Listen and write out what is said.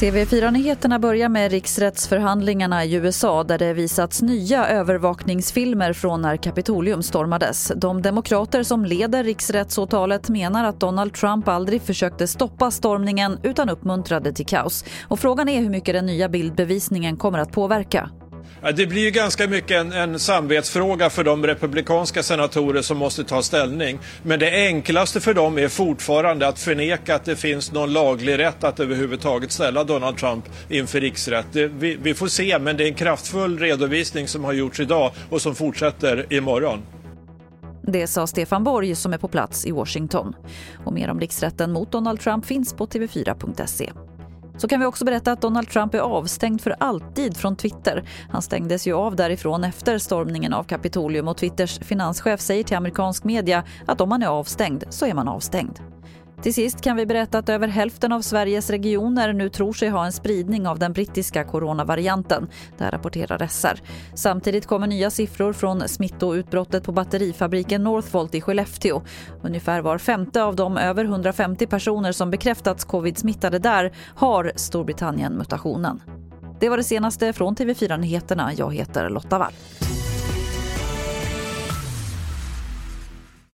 TV4-nyheterna börjar med riksrättsförhandlingarna i USA där det visats nya övervakningsfilmer från när Kapitolium stormades. De demokrater som leder riksrättsåtalet menar att Donald Trump aldrig försökte stoppa stormningen utan uppmuntrade till kaos. Och frågan är hur mycket den nya bildbevisningen kommer att påverka. Det blir ju ganska mycket en, en samvetsfråga för de republikanska senatorer som måste ta ställning. Men det enklaste för dem är fortfarande att förneka att det finns någon laglig rätt att överhuvudtaget ställa Donald Trump inför riksrätt. Det, vi, vi får se, men det är en kraftfull redovisning som har gjorts idag och som fortsätter imorgon. Det sa Stefan Borg som är på plats i Washington. Och mer om riksrätten mot Donald Trump finns på tv4.se. Så kan vi också berätta att Donald Trump är avstängd för alltid från Twitter. Han stängdes ju av därifrån efter stormningen av Kapitolium och Twitters finanschef säger till amerikansk media att om man är avstängd så är man avstängd. Till sist kan vi berätta att över hälften av Sveriges regioner nu tror sig ha en spridning av den brittiska coronavarianten. Det här rapporterar SR. Samtidigt kommer nya siffror från smittoutbrottet på batterifabriken Northvolt i Skellefteå. Ungefär var femte av de över 150 personer som bekräftats covid-smittade där har Storbritannien-mutationen. Det var det senaste från TV4 Nyheterna. Jag heter Lotta Wall.